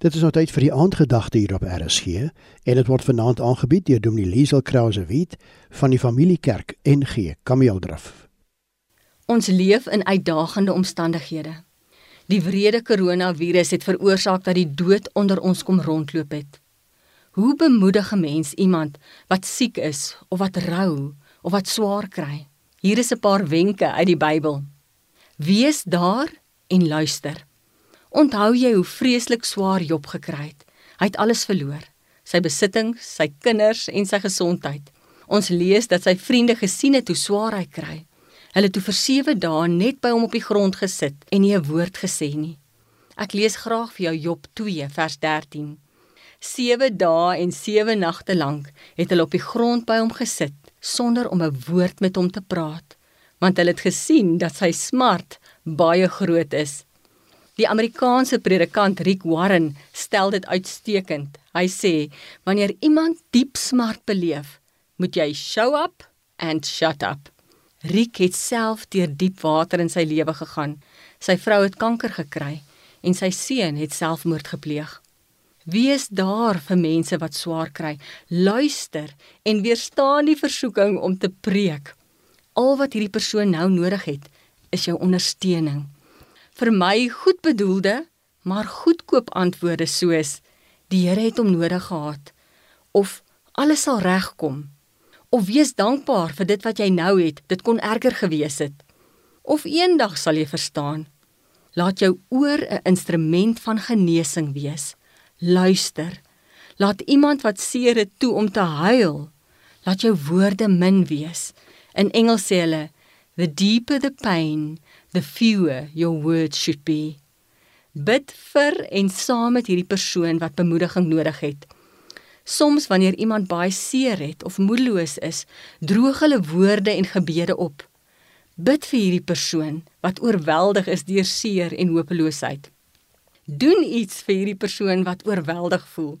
Dit is nou tyd vir die aandgedagte hier op RSG en dit word vanaand aangebied deur Dominee Liesel Krause Wit van die Familiekerk NG Kameeldraf. Ons leef in uitdagende omstandighede. Die wrede koronavirus het veroorsaak dat die dood onder ons kom rondloop het. Hoe bemoedig 'n mens iemand wat siek is of wat rou of wat swaar kry? Hier is 'n paar wenke uit die Bybel. Wees daar en luister. Onthou jy hoe vreeslik swaar Job gekry het? Hy het alles verloor: sy besittings, sy kinders en sy gesondheid. Ons lees dat sy vriende gesien het hoe swaar hy kry. Hulle het toe vir 7 dae net by hom op die grond gesit en nie 'n woord gesê nie. Ek lees graag vir jou Job 2 vers 13. 7 dae en 7 nagte lank het hulle op die grond by hom gesit sonder om 'n woord met hom te praat, want hulle het gesien dat sy smart baie groot is. Die Amerikaanse predikant Rick Warren stel dit uitstekend. Hy sê: "Wanneer iemand diep smart beleef, moet jy show up and shut up." Rick het self deur diep water in sy lewe gegaan. Sy vrou het kanker gekry en sy seun het selfmoord gepleeg. Wees daar vir mense wat swaar kry. Luister en weerstaan die versoeking om te preek. Al wat hierdie persoon nou nodig het, is jou ondersteuning vir my goedbedoelde, maar goedkoop antwoorde soos die Here het hom nodig gehad of alles sal regkom of wees dankbaar vir dit wat jy nou het, dit kon erger gewees het. Of eendag sal jy verstaan. Laat jou oor 'n instrument van genesing wees. Luister. Laat iemand wat seer het toe om te huil. Laat jou woorde min wees. In Engels sê hulle, the deeper the pain, the fewer your words should be. Bid vir en saam met hierdie persoon wat bemoediging nodig het. Soms wanneer iemand baie seer het of moedeloos is, droog hulle woorde en gebede op. Bid vir hierdie persoon wat oorweldig is deur seer en hopeloosheid. Doen iets vir hierdie persoon wat oorweldig voel.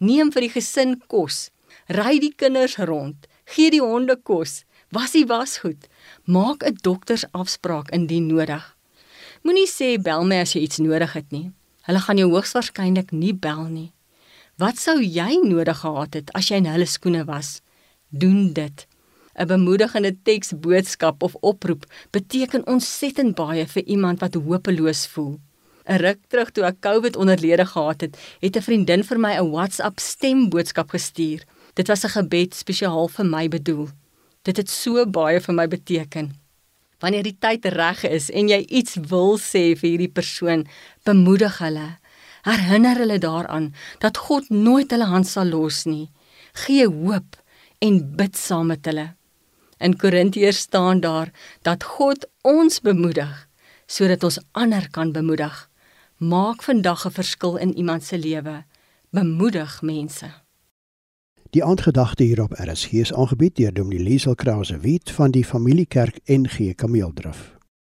Neem vir die gesin kos, ry die kinders rond, gee die honde kos, was die wasgoed, Maak 'n doktersafspraak indien nodig. Moenie sê bel my as jy iets nodig het nie. Hulle gaan jou hoogs waarskynlik nie bel nie. Wat sou jy nodig gehad het as jy in hulle skoene was? Doen dit. 'n Bemoedigende teksboodskap of oproep beteken ontsettend baie vir iemand wat hopeloos voel. 'n Ruk terug toe ek COVID onderlede gehad het, het 'n vriendin vir my 'n WhatsApp stemboodskap gestuur. Dit was 'n gebed spesiaal vir my bedoel. Dit het so baie vir my beteken. Wanneer die tyd reg is en jy iets wil sê vir hierdie persoon, bemoedig hulle. Herinner hulle daaraan dat God nooit hulle hand sal los nie. Gee hoop en bid saam met hulle. In Korintiërs staan daar dat God ons bemoedig sodat ons ander kan bemoedig. Maak vandag 'n verskil in iemand se lewe. Bemoedig mense. Die aandgedagte hierop RSG is aangebied deur Dominee Liesel Krause Wit van die Familiekerk NG Kameeldraf.